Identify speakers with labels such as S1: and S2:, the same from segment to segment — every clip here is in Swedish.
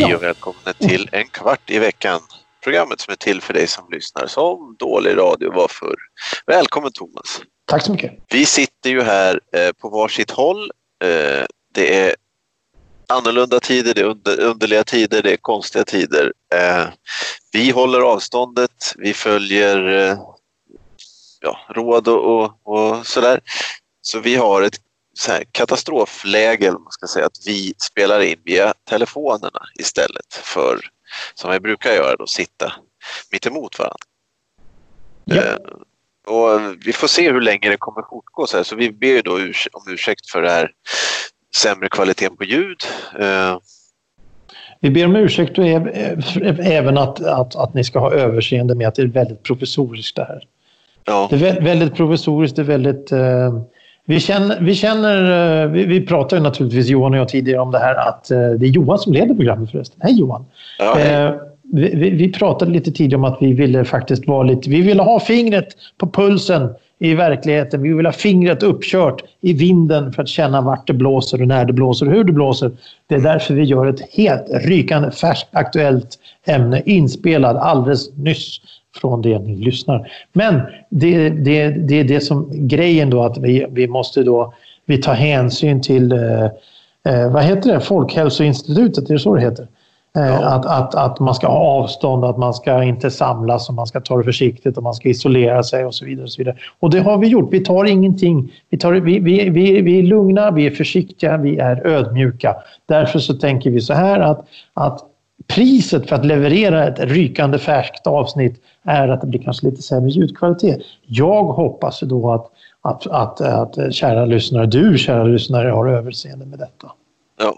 S1: Hej
S2: Ja.
S1: och välkomna till En kvart i veckan. Programmet som är till för dig som lyssnar som dålig radio var förr. Välkommen Thomas.
S2: Tack så mycket.
S1: Vi sitter ju här eh, på varsitt håll. Eh, det är annorlunda tider, det är under, underliga tider, det är konstiga tider. Eh, vi håller avståndet, vi följer ja, råd och, och, och sådär. Så vi har ett katastrofläge, man ska säga, att vi spelar in via telefonerna istället för, som vi brukar göra, då, sitta mitt emot varandra.
S2: Ja.
S1: Eh, och vi får se hur länge det kommer fortgå. Så, här. så vi ber ju då urs- om ursäkt för det här sämre kvaliteten på ljud. Eh,
S2: Vi ber om ursäkt och äv- äv- även att, att, att ni ska ha överseende med att det är väldigt provisoriskt det här.
S1: ja,
S2: Det är vä- väldigt provisoriskt, det är väldigt... Eh, vi känner, vi, känner eh, vi, vi pratade ju naturligtvis Johan och jag tidigare om det här att eh, det är Johan som leder programmet förresten. Hej Johan!
S1: ja, hej.
S2: Eh, vi, vi, vi pratade lite tidigare om att vi ville faktiskt vara lite... Vi ville ha fingret på pulsen i verkligheten. Vi vill ha fingret uppkört i vinden för att känna vart det blåser och när det blåser och hur det blåser. Det är därför vi gör ett helt rykande färskt aktuellt ämne inspelad alldeles nyss från det ni lyssnar. Men det, det, det är det som grejen då att vi, vi måste då vi tar hänsyn till eh, eh, vad heter det? Folkhälsoinstitutet, är det så det heter? Eh,
S1: Ja.
S2: Att, att, att man ska ha avstånd, att man ska inte samlas och man ska ta det försiktigt och man ska isolera sig och så vidare. Och, så vidare. och det har vi gjort. Vi tar ingenting. Vi, tar, vi, vi, vi, vi är lugna, vi är försiktiga, vi är ödmjuka. Därför så tänker vi så här att, att priset för att leverera ett rykande färskt avsnitt är att det blir kanske lite sämre ljudkvalitet. Jag hoppas då att, att, att, att kära lyssnare, du kära lyssnare har överseende med detta.
S1: ja.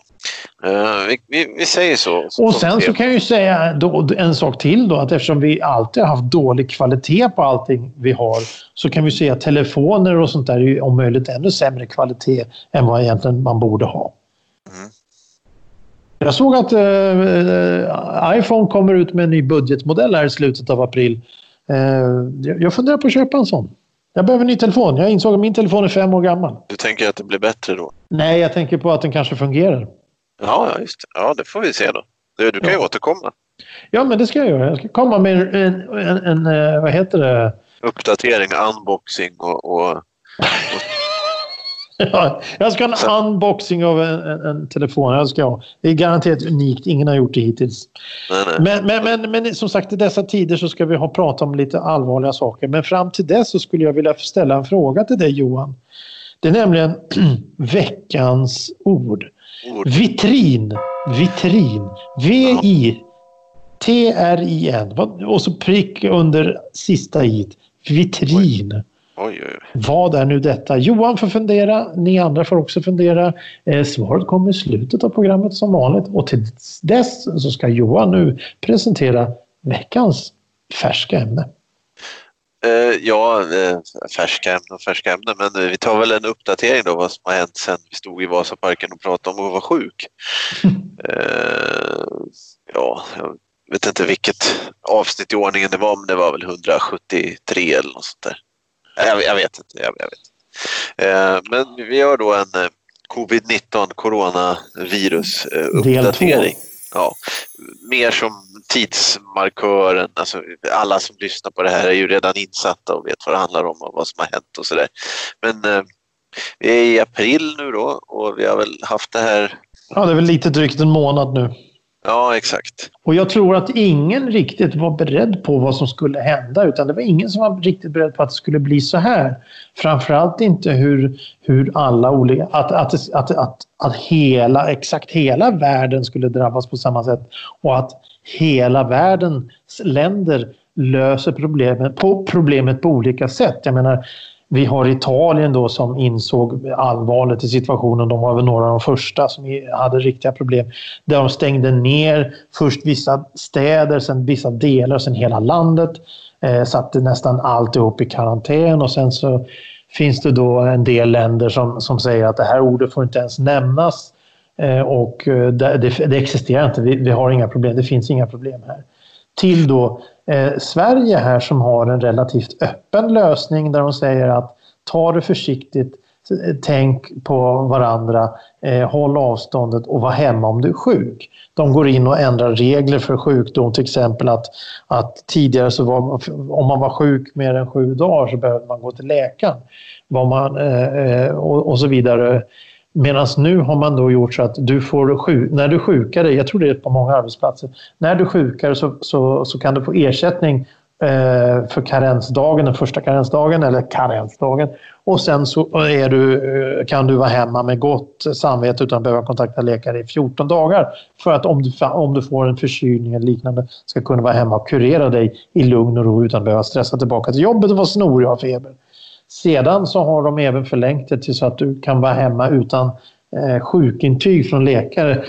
S1: Eh, vi, vi, vi säger så.
S2: Och sen så kan jag ju säga då, en sak till då att eftersom vi alltid har haft dålig kvalitet på allting vi har så kan vi säga att telefoner och sånt där är ju om möjligt ännu sämre kvalitet än vad egentligen man borde ha.
S1: Mm.
S2: Jag såg att eh, iPhone kommer ut med en ny budgetmodell här i slutet av april. Eh, jag- funderar på att köpa en sån. Jag behöver en ny telefon. Jag insåg att min telefon är fem år gammal.
S1: Du tänker att det blir bättre då?
S2: Nej, jag tänker på att den kanske fungerar.
S1: Ja, just det. Ja, det får vi se då. Du, du kan ju
S2: Ja.
S1: återkomma.
S2: Ja, men det ska jag göra. Jag ska komma med en, en, en, eh, vad heter det?
S1: Uppdatering, unboxing och, och
S2: Ja, jag ska ha en
S1: Så-
S2: unboxing av en, en, en telefon. Jag ska ha. Det är garanterat unikt. Ingen har gjort det hittills.
S1: nej, nej.
S2: Men, men, men, men som sagt, i dessa tider så ska vi ha pratat om lite allvarliga saker. Men fram till dess så skulle jag vilja ställa en fråga till dig Johan. Det är nämligen veckans ord.
S1: ord.
S2: Vitrin. Vitrin. V-I-T-R-I-N. Och så prick under sista i. Vitrin.
S1: Oj, oj, oj.
S2: Vad är nu detta? Johan får fundera, ni andra får också fundera. Eh, svaret kommer i slutet av programmet som vanligt och till dess så ska Johan nu presentera veckans färska ämne.
S1: Eh, ja, eh, färska ämnen och färska ämnen. Men vi tar väl en uppdatering då vad som har hänt sen vi stod i Vasaparken och pratade om att vara sjuk. Eh, ja, jag vet inte vilket avsnitt i ordningen det var, men det var väl 173 eller något sånt där. Jag, jag vet inte. Jag, jag vet. Eh, men vi gör då en eh, covid-19 coronavirus eh. Ja, mer som tidsmarkören. Alltså, alla som lyssnar på det här är ju redan insatta och vet vad det handlar om och vad som har hänt och sådär. Men eh, vi är i april nu då och vi har väl haft det här.
S2: Ja, det är väl lite drygt en månad nu.
S1: Ja, exakt.
S2: Och jag tror att ingen riktigt var beredd på vad som skulle hända utan det var ingen som var riktigt beredd på att det skulle bli så här. Framförallt inte hur, hur alla olika... Att, att, att, att, att hela, exakt hela världen skulle drabbas på samma sätt och att hela världens länder löser problemet på, problemet på olika sätt. Jag menar, vi har Italien då som insåg allvaret i situationen. De var väl några av de första som hade riktiga problem. Där de stängde ner först vissa städer, sen vissa delar, sen hela landet. Eh, satte nästan alltihop i karantän och sen så finns det då en del länder som, som säger att det här ordet får inte ens nämnas. Eh, och eh, det, det, det existerar inte, vi, vi har inga problem, det finns inga problem här. Till då eh, Sverige här som har en relativt öppen lösning där de säger att ta det försiktigt, eh, tänk på varandra, eh, håll avståndet och var hemma om du är sjuk. De går in och ändrar regler för sjukdom, till exempel att, att tidigare så var om man var sjuk mer än sju dagar så behövde man gå till läkaren. Var man, eh, eh och, och så vidare. Medan nu har man då gjort så att du får när du sjukar dig, jag tror det är på många arbetsplatser, när du sjukar så, så, så kan du få ersättning eh, för karensdagen, den första karensdagen eller karensdagen. Och sen så eh, är du, eh, kan du vara hemma med gott samvete utan att behöva kontakta läkare i 14 dagar. För att om du, om du får en förkylning eller liknande ska kunna vara hemma och kurera dig i lugn och ro utan att behöva stressa tillbaka till jobbet och vara snorig och ha feber. Sedan så har de även förlängt det till så att du kan vara hemma utan eh, sjukintyg från läkare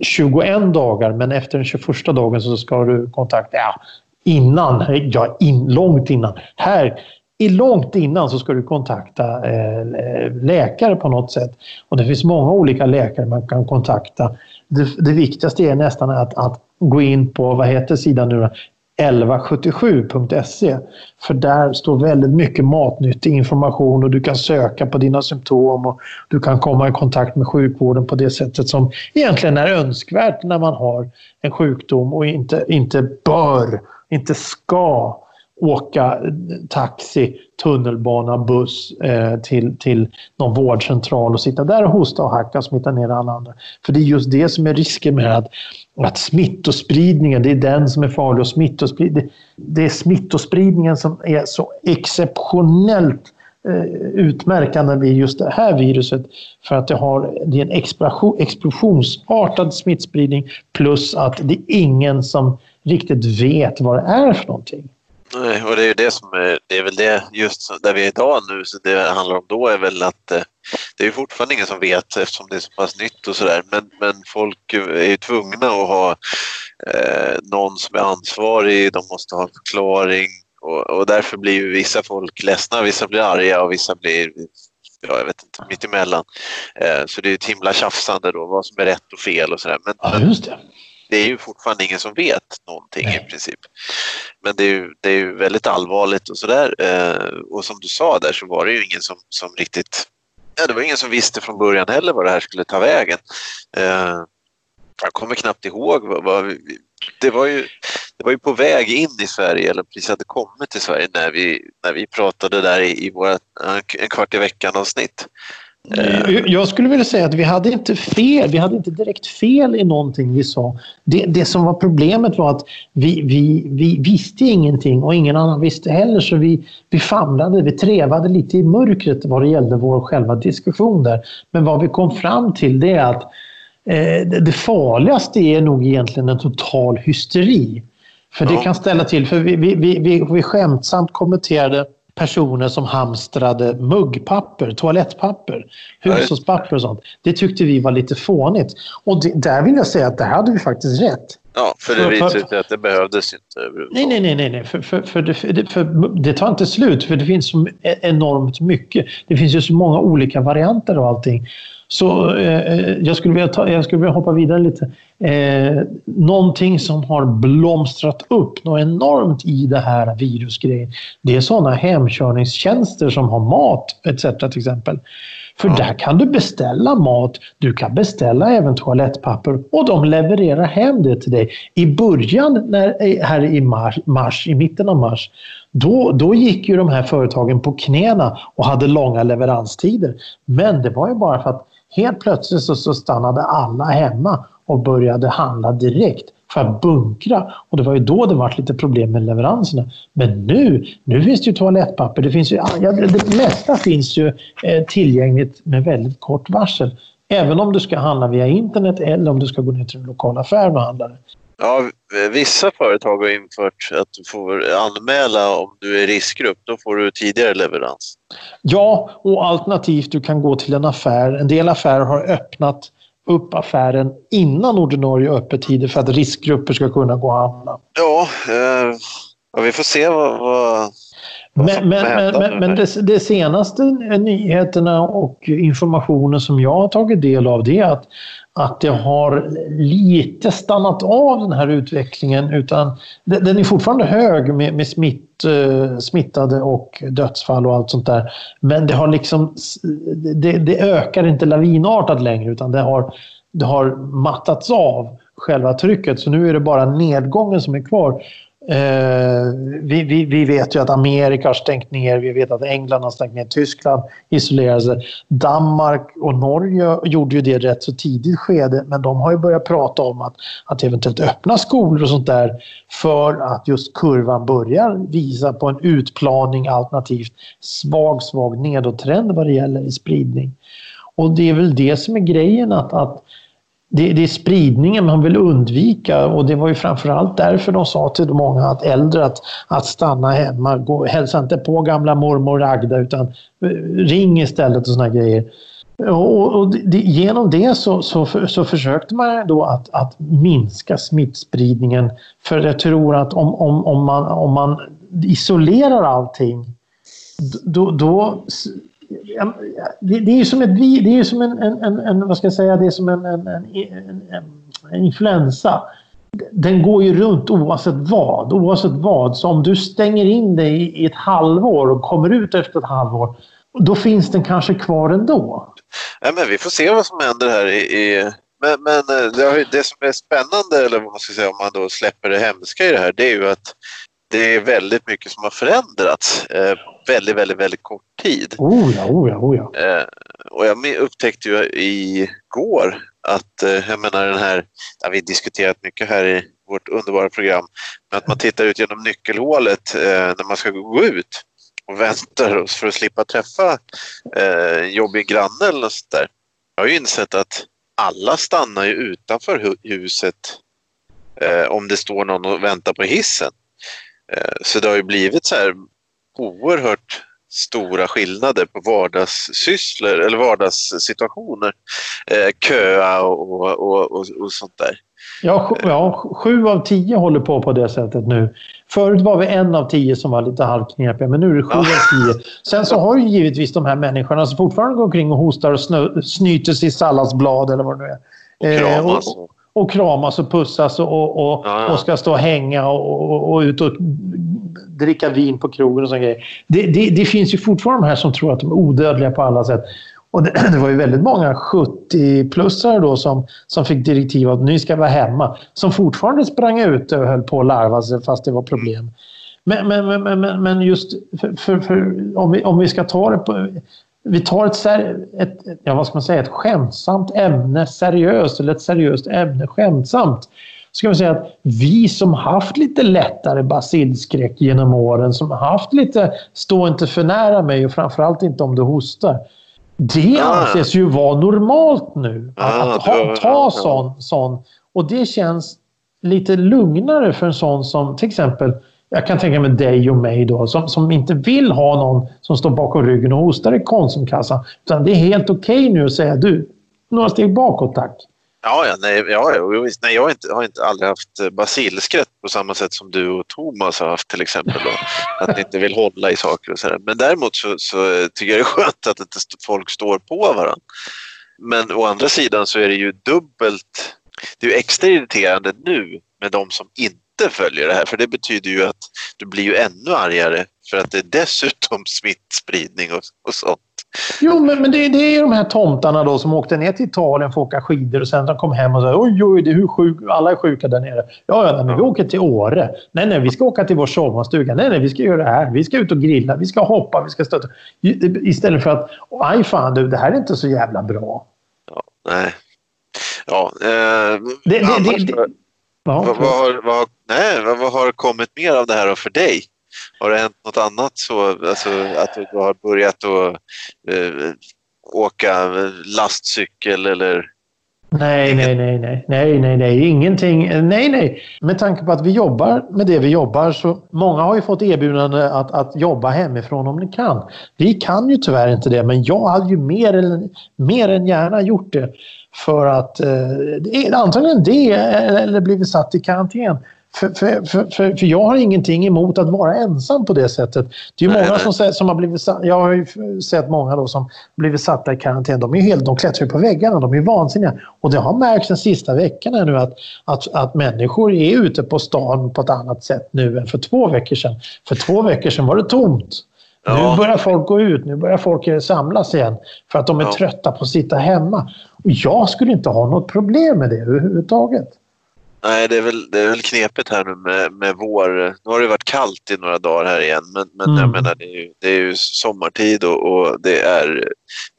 S2: 21 dagar men efter den 21 dagen så ska du kontakta, ja, innan, ja, in, långt innan. Här, i långt innan så ska du kontakta eh, läkare på något sätt. Och det finns många olika läkare man kan kontakta. Det, det viktigaste är nästan att, att gå in på, vad heter sidan nu 1177.se. För där står väldigt mycket matnyttig information och du kan söka på dina symptom och du kan komma i kontakt med sjukvården på det sättet som egentligen är önskvärt när man har en sjukdom och inte, inte bör, inte ska åka taxi, tunnelbana, buss eh, till, till någon vårdcentral och sitta där och hosta och hacka och smitta ner alla andra. För det är just det som är risken med att, att smittospridningen, det är den som är farlig. Och smittosprid, det, det är smittospridningen som är så exceptionellt eh, utmärkande vid just det här viruset. För att det, har, det är en explosionsartad smittspridning plus att det är ingen som riktigt vet vad det är för någonting.
S1: Nej, och det är ju det som är, det är väl det just där vi är idag nu, så det handlar om då är väl att eh, det är fortfarande ingen som vet eftersom det är så pass nytt och sådär. Men, men folk är ju tvungna att ha eh, någon som är ansvarig, de måste ha en förklaring och, och därför blir ju vissa folk ledsna, vissa blir arga och vissa blir ja, jag vet inte, mittemellan. Eh, så det är ett himla tjafsande då, vad som är rätt och fel och sådär. Men,
S2: ja, just det
S1: det är ju fortfarande ingen som vet någonting Nej. i princip. Men det är ju, det är ju väldigt allvarligt och sådär. Eh, och som du sa där så var det ju ingen som, som riktigt... Ja, det var ingen som visste från början heller vad det här skulle ta vägen. Eh, jag kommer knappt ihåg vad, vad det var ju det var ju på väg in i Sverige, eller precis hade kommit till Sverige när vi, när vi pratade där i, i våra en kvart i veckan avsnitt.
S2: Eh, jag skulle vilja säga att vi hade inte fel. Vi hade inte direkt fel i någonting vi sa. Det, det som var problemet var att vi, vi, vi visste ingenting och ingen annan visste heller. Så vi, vi famlade, vi trevade lite i mörkret vad det gällde vår själva diskussion där. Men vad vi kom fram till det är att eh, det farligaste är nog egentligen en total hysteri. För det kan ställa till, för vi, vi, vi, vi, vi skämtsamt kommenterade personer som hamstrade muggpapper, toalettpapper, hushållspapper och sånt. Det tyckte vi var lite fånigt. Och det, där vill jag säga att där hade vi faktiskt rätt.
S1: Ja, för det visade sig att det behövdes inte
S2: Nej, nej, nej, nej, nej. För, för, för, det, för, det tar inte slut, för det finns så e- enormt mycket. Det finns ju så många olika varianter av allting. Så eh, eh, jag, skulle vilja ta, jag skulle vilja hoppa vidare lite. Eh, någonting som har blomstrat upp något enormt i det här virusgrejen. Det är sådana hemkörningstjänster som har mat etc. till exempel. För ja. där kan du beställa mat, du kan beställa även toalettpapper och de levererar hem det till dig. I början, när, eh, här i mars, mars, i mitten av mars, då, då gick ju de här företagen på knäna och hade långa leveranstider. Men det var ju bara för att Helt plötsligt så, så stannade alla hemma och började handla direkt för att bunkra. Och det var ju då det var lite problem med leveranserna. Men nu, nu finns det ju toalettpapper. Det, finns ju, ja, det mesta finns ju eh, tillgängligt med väldigt kort varsel. Även om du ska handla via internet eller om du ska gå ner till en lokal affär och handla det.
S1: Ja, vissa företag har infört att du får anmäla om du är riskgrupp. Då får du tidigare leverans.
S2: Ja, och alternativt du kan gå till en affär. En del affärer har öppnat upp affären innan ordinarie öppettider för att riskgrupper ska kunna gå och handla.
S1: Ja, eh, ja vi får se vad, vad
S2: Men, men, men, men det, det, senaste nyheterna och informationen som jag har tagit del av det är att, att det har lite stannat av den här utvecklingen. Utan den är fortfarande hög med, med smitt, eh, smittade och dödsfall och allt sånt där. Men det har liksom det, det ökar inte lavinartat längre utan det har, det har mattats av själva trycket. Så nu är det bara nedgången som är kvar. Eh, vi, vi, vi, vet ju att Amerika har stängt ner, vi vet att England har stängt ner, Tyskland isolerar sig. Danmark och Norge gjorde ju det rätt så tidigt skede men de har ju börjat prata om att, att eventuellt öppna skolor och sånt där för att just kurvan börjar visa på en utplaning alternativt svag, svag nedåttrend vad det gäller i spridning. Och det är väl det som är grejen att, att det, det, är spridningen man vill undvika och det var ju framförallt därför de sa till många att äldre att, att stanna hemma. Gå, hälsa inte på gamla mormor Agda utan eh, ring istället och såna grejer. Och, och det, genom det så, så, så, försökte man då att, att minska smittspridningen. För jag tror att om, om, om, man, om man isolerar allting då, då det, det är ju som, ett, det är som en, en, en, en, vad ska jag säga, det är som en, en, en, en, influensa. Den går ju runt oavsett vad, oavsett vad. Så om du stänger in dig i ett halvår och kommer ut efter ett halvår, då finns den kanske kvar ändå.
S1: Ja, men vi får se vad som händer här i, i men, men eh, det, det, som är spännande, eller vad man ska säga om man då släpper det hemska i det här, det är ju att det är väldigt mycket som har förändrats eh, väldigt, väldigt, väldigt kort tid.
S2: Oh ja, oh ja, oh ja.
S1: Eh, och jag upptäckte ju igår att, eh, jag menar den här, ja, vi diskuterat mycket här i vårt underbara program, men att man tittar ut genom nyckelhålet eh, när man ska gå ut och väntar för att slippa träffa eh, jobbig granne eller något sånt där. Jag har ju insett att alla stannar ju utanför huset eh, om det står någon och väntar på hissen. Eh, så det har ju blivit så här oerhört stora skillnader på vardagssysslor eller vardagssituationer. Eh, köa och, och, och, och sånt där.
S2: Ja, ja, sju av tio håller på på det sättet nu. Förut var vi en av tio som var lite halvknepiga, men nu är det sju ja. av tio. Sen så har ju givetvis de här människorna som fortfarande går omkring och hostar och snö, snyter sig i salladsblad eller vad det nu är.
S1: Och kramas.
S2: Eh, och, och kramas och pussas och, och, ja, ja. och ska stå och hänga och, och, och ut och dricka vin på krogen och sånt grejer. Det, det, det, finns ju fortfarande de här som tror att de är odödliga på alla sätt. Och det, det var ju väldigt många 70-plussare då som, som fick direktiv att nu ska vara hemma. Som fortfarande sprang ut och höll på att larva sig fast det var problem. Men, men, men, men, men just för, för, för, om, vi, om vi ska ta det på vi tar ett, ett, ja, vad ska man säga, ett skämtsamt ämne seriöst eller ett seriöst ämne skämtsamt. Ska vi säga att vi som haft lite lättare basilskräck genom åren, som haft lite stå inte för nära mig och framförallt inte om du hostar. Det anses ju vara normalt nu. Att, att ha, ta sån, sån. Och det känns lite lugnare för en sån som till exempel jag kan tänka mig dig och mig då, som, som inte vill ha någon som står bakom ryggen och hostar i Konsumkassan. Utan det är helt okej okay nu att säga du, några steg bakåt tack.
S1: Ja, ja, nej, ja, ja nej, jag har, inte, har inte aldrig haft eh, basilskrätt på samma sätt som du och Thomas har haft till exempel. Då, att ni inte vill hålla i saker och sådär. Men däremot så, så, tycker jag det är skönt att inte folk står på varandra. Men å andra sidan så är det ju dubbelt, det är extra irriterande nu med de som inte inte följer det här för det betyder ju att du blir ju ännu argare för att det är dessutom smittspridning och, och sånt.
S2: Jo, men, men det, det, är de här tomtarna då som åkte ner till Italien för att åka skidor och sen de kom hem och sa oj, oj, det är hur sjuk, alla är sjuka där nere. Ja, ja, men vi åker till Åre. Nej, nej, vi ska åka till vår sommarstuga. Nej, nej, vi ska göra det här. Vi ska ut och grilla. Vi ska hoppa. Vi ska stötta. Istället för att, aj fan du, det här är inte så jävla bra.
S1: Ja, nej. Ja, eh,
S2: det, det, det,
S1: Ja, vad, vad, har, vad, nej, vad, vad, har kommit mer av det här för dig? Har det hänt något annat så alltså, att du har börjat att eh, åka lastcykel eller
S2: Nej, nej, nej, nej, nej, nej, nej, ingenting. Nej, nej. Med tanke på att vi jobbar med det vi jobbar så många har ju fått erbjudande att, att jobba hemifrån om de kan. Vi kan ju tyvärr inte det, men jag hade ju mer, än, mer än gärna gjort det för att eh, antagligen det eller blivit satt i karantän. för, för, för, för, jag har ingenting emot att vara ensam på det sättet. Det är många som, som har blivit Jag har ju sett många då som blivit satta i karantän. De, är helt, de klättrar på väggarna. De är vansinniga. Och det har märkts de sista veckorna nu att, att, att människor är ute på stan på ett annat sätt nu än för två veckor sedan. För två veckor sedan var det tomt. Ja. Nu börjar folk gå ut, nu börjar folk samlas igen för att de är ja. trötta på att sitta hemma. Och jag skulle inte ha något problem med det överhuvudtaget.
S1: Nej, det är väl, det är väl knepigt här nu med, med vår. Nu har det varit kallt i några dagar här igen, men, men mm. jag menar det är ju, det är ju sommartid och, och det är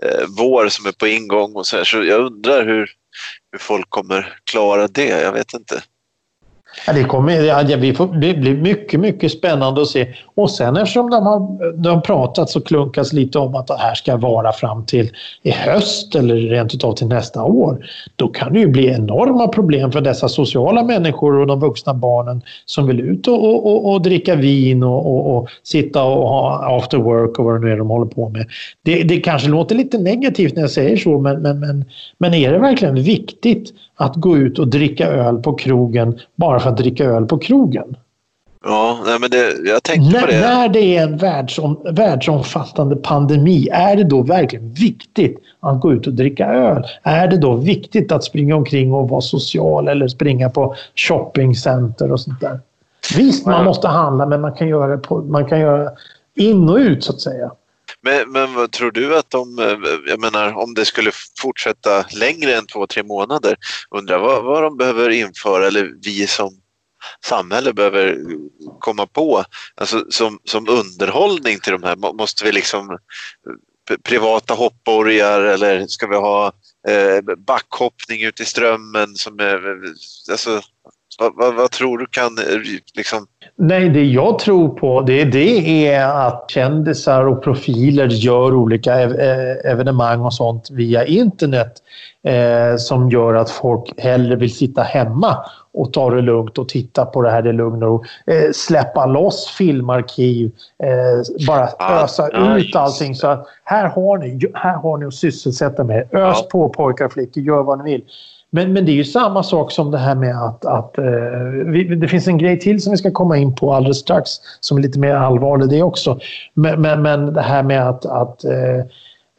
S1: eh, vår som är på ingång och så här, så jag undrar hur, hur folk kommer klara det. Jag vet inte.
S2: Ja, det, kommer, ja, vi får, det blir mycket, mycket spännande att se. Och sen eftersom de har, de har pratat så klunkas lite om att det här ska vara fram till i höst eller rent utav till nästa år. Då kan det ju bli enorma problem för dessa sociala människor och de vuxna barnen som vill ut och, och, och, och dricka vin och, och, sitta och ha after work och vad det nu är de håller på med. Det, det kanske låter lite negativt när jag säger så men, men, men, men är det verkligen viktigt att gå ut och dricka öl på krogen bara för att dricka öl på krogen.
S1: Ja, nej, men det, jag tänkte
S2: när,
S1: på det.
S2: När det är en världsom, världsomfattande pandemi, är det då verkligen viktigt att gå ut och dricka öl? Är det då viktigt att springa omkring och vara social eller springa på shoppingcenter och sånt där? Visst, man måste handla, men man kan göra på, man kan göra in och ut så att säga.
S1: Men, men vad tror du att de, eh, jag menar om det skulle fortsätta längre än två, tre månader, undrar vad, vad de behöver införa eller vi som samhälle behöver komma på alltså som, som underhållning till de här? Måste vi liksom eh, privata hoppborgar eller ska vi ha eh, backhoppning ute i strömmen som är, eh, alltså, vad, vad, vad, tror du kan liksom...
S2: Nej, det jag tror på det, det är att kändisar och profiler gör olika ev evenemang och sånt via internet eh, som gör att folk hellre vill sitta hemma och ta det lugnt och titta på det här i lugn och. Eh, släppa loss filmarkiv, eh, bara ah, ösa ah, ut allting. Så här har ni, här har ni att sysselsätta med. Ös ja. på pojkar och flickor, gör vad ni vill. Men, men det är ju samma sak som det här med att, att eh, vi, det finns en grej till som vi ska komma in på alldeles strax som är lite mer allvarlig det också. Men, men, men det här med att, att eh,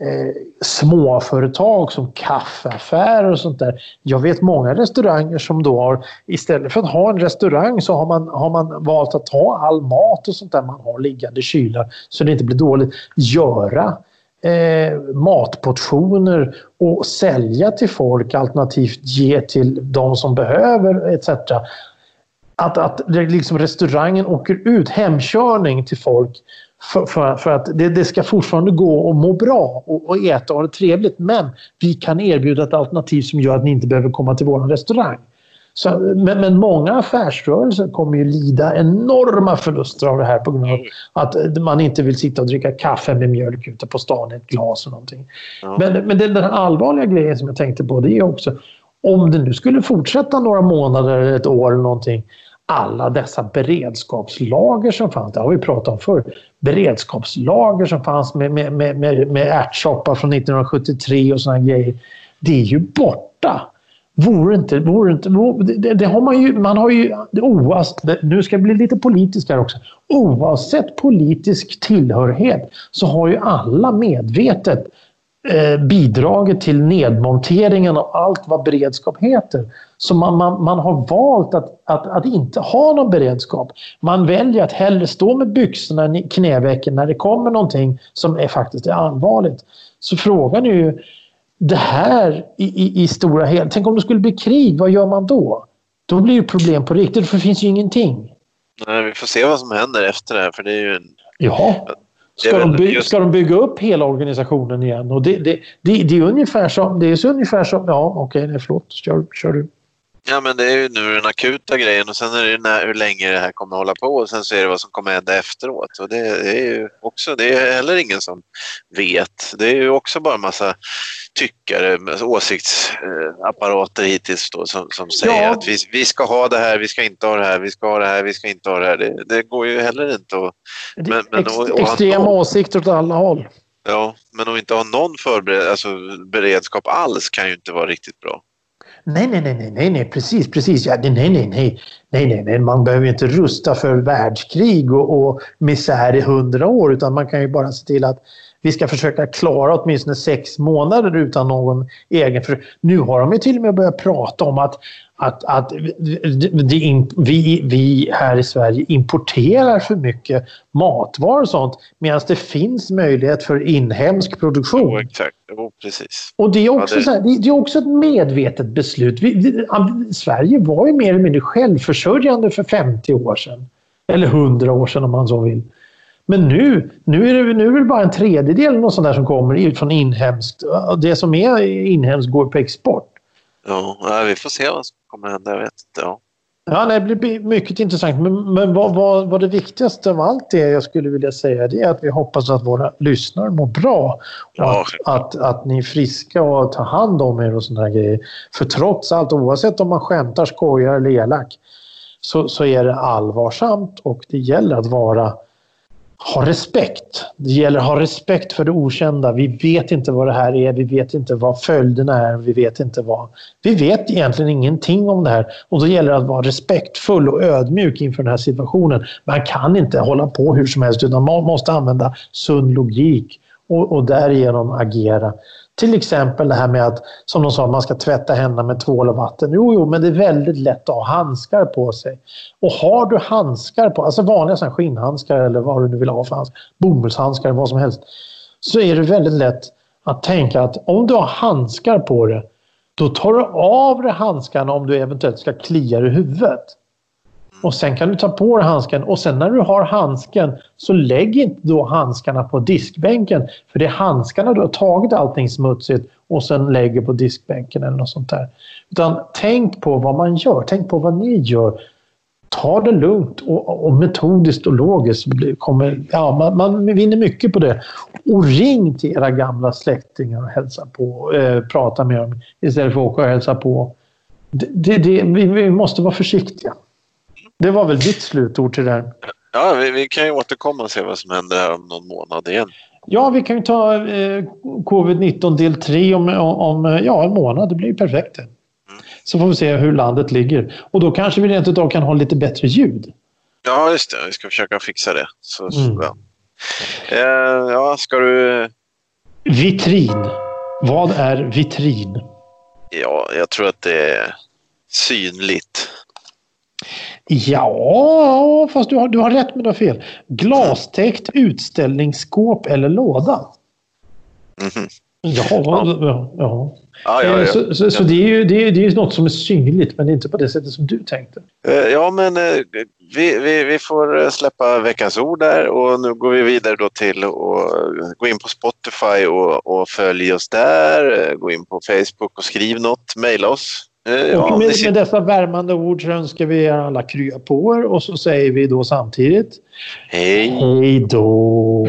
S2: eh, småföretag som kaffeaffärer och sånt där. Jag vet många restauranger som då har istället för att ha en restaurang så har man, har man valt att ta all mat och sånt där man har liggande i kylar så det inte blir dåligt. Göra eh, matportioner och sälja till folk alternativt ge till de som behöver etc. Att, att liksom restaurangen åker ut, hemkörning till folk för, för, för att det, det, ska fortfarande gå att må bra och, och äta och ha det trevligt men vi kan erbjuda ett alternativ som gör att ni inte behöver komma till vår restaurang. Så, men, men, många affärsrörelser kommer ju lida enorma förluster av det här på grund av att man inte vill sitta och dricka kaffe med mjölk ute på stan i ett glas och någonting. Ja. Men, men den, den allvarliga grejen som jag tänkte på det är också om det nu skulle fortsätta några månader eller ett år eller någonting alla dessa beredskapslager som fanns. Det har vi pratat om förr. Beredskapslager som fanns med, med, med, med, med ärtsoppa från 1973 och sådana grejer. Det är ju borta. Vore inte, vore inte, det, det, har man ju, man har ju, oavsett, nu ska jag bli lite politisk här också. Oavsett politisk tillhörighet så har ju alla medvetet eh, bidragit till nedmonteringen av allt vad beredskap heter. Så man, man, man har valt att, att, att, inte ha någon beredskap. Man väljer att hellre stå med byxorna i knävecken när det kommer någonting som är faktiskt är allvarligt. Så frågan är ju det här i, i, i stora hela. Tänk om det skulle bli krig, vad gör man då? Då blir det problem på riktigt för det finns ju ingenting.
S1: Nej, vi får se vad som händer efter det här för det är ju en...
S2: Ja. Ska, de bygga, ska de bygga upp hela organisationen igen? Och det, det, det, det är ungefär som... Det är så ungefär som... Ja, okej, okay, förlåt. Kör, kör du.
S1: Ja, men det är ju nu den akuta grejen och sen är det när, hur länge det här kommer att hålla på och sen så är det vad som kommer att hända efteråt. Och det, är ju också, det är heller ingen som vet. Det är ju också bara en massa tyckare, åsiktsapparater hittills då, som, som säger ja. att vi, vi ska ha det här, vi ska inte ha det här, vi ska ha det här, vi ska inte ha det här. Det, det går ju heller inte att...
S2: Men, men, Ex, och, och extrema åsikter åt alla håll.
S1: Ja, men att inte ha någon förbered, alltså beredskap alls kan ju inte vara riktigt bra.
S2: Nej, nej, nej, nej, nej, nej, precis, precis. Ja, nej, nej, nej, nej, nej, nej, man behöver inte rusta för världskrig och, och misär i hundra år utan man kan ju bara se till att vi ska försöka klara åtminstone sex månader utan någon egen... För nu har de ju till och med börjat prata om att, att, att vi, vi här i Sverige importerar för mycket matvaror och sånt medan det finns möjlighet för inhemsk produktion.
S1: Jo, exakt. Jo, precis.
S2: Och det är också, ja, det... Här, det är också ett medvetet beslut. Vi, vi, Sverige var ju mer eller mindre självförsörjande för 50 år sedan. Eller 100 år sedan om man så vill. Men nu, nu, är det, nu är det bara en tredjedel något sånt där som kommer från inhemskt. Det som är inhemskt går på export.
S1: Ja, vi får se vad som kommer hända. Jag vet inte. Ja.
S2: Ja, det blir mycket intressant. Men, men vad, vad, vad det viktigaste av allt är jag skulle vilja säga det är att vi hoppas att våra lyssnare mår bra. Och ja. att, att, att ni är friska och tar hand om er och sådana grejer. För trots allt, oavsett om man skämtar, skojar eller elak, så, så är det allvarsamt och det gäller att vara ha respekt. Det gäller att ha respekt för det okända. Vi vet inte vad det här är. Vi vet inte vad följderna är. Vi vet inte vad... Vi vet egentligen ingenting om det här och då gäller det att vara respektfull och ödmjuk inför den här situationen. Man kan inte hålla på hur som helst utan man måste använda sund logik och, och därigenom agera. Till exempel det här med att, som de sa, man ska tvätta händerna med tvål och vatten. Jo, jo, men det är väldigt lätt att ha handskar på sig. Och har du handskar på, alltså vanliga sådana skinnhandskar eller vad du nu vill ha för handskar, bomullshandskar, vad som helst, så är det väldigt lätt att tänka att om du har handskar på dig, då tar du av dig handskarna om du eventuellt ska klia dig i huvudet. Och sen kan du ta på dig handsken och sen när du har handsken så lägg inte då handskarna på diskbänken. För det är handskarna du har tagit allting smutsigt och sen lägger på diskbänken eller något sånt där. Utan tänk på vad man gör. Tänk på vad ni gör. Ta det lugnt och, och metodiskt och logiskt. Kommer, ja, man, man vinner mycket på det. Och ring till era gamla släktingar och hälsa på. Eh, prata med dem istället för att åka och hälsa på. Det, det, det vi, vi måste vara försiktiga. Det var väl ditt slutord till det här?
S1: Ja, vi, vi, kan ju återkomma och se vad som händer här om någon månad igen.
S2: Ja, vi kan ju ta eh, covid-19 del 3 om, om ja, en månad. Det blir ju perfekt. Mm. Så får vi se hur landet ligger. Och då kanske vi rent utav kan ha lite bättre ljud.
S1: Ja, just det. Vi ska försöka fixa det. Så, mm. ja. Eh, ja, ska du...
S2: Vitrin. Vad är vitrin?
S1: Ja, jag tror att det är synligt.
S2: Ja, fast du har, du har rätt men du har fel. Glastäckt utställningsskåp eller låda.
S1: Mm -hmm.
S2: Ja, ja. ja. Ja, ja, ja. Så, så, så, det är ju det är, det är något som är synligt men det är inte på det sättet som du tänkte.
S1: Eh, ja, men eh, vi, vi, vi får eh, släppa veckans ord där och nu går vi vidare då till att gå in på Spotify och, och följ oss där. Gå in på Facebook och skriv något, mejla oss.
S2: Ja, och med, med, dessa värmande ord så önskar vi er alla krya på er och så säger vi då samtidigt
S1: Hej!
S2: Hej då!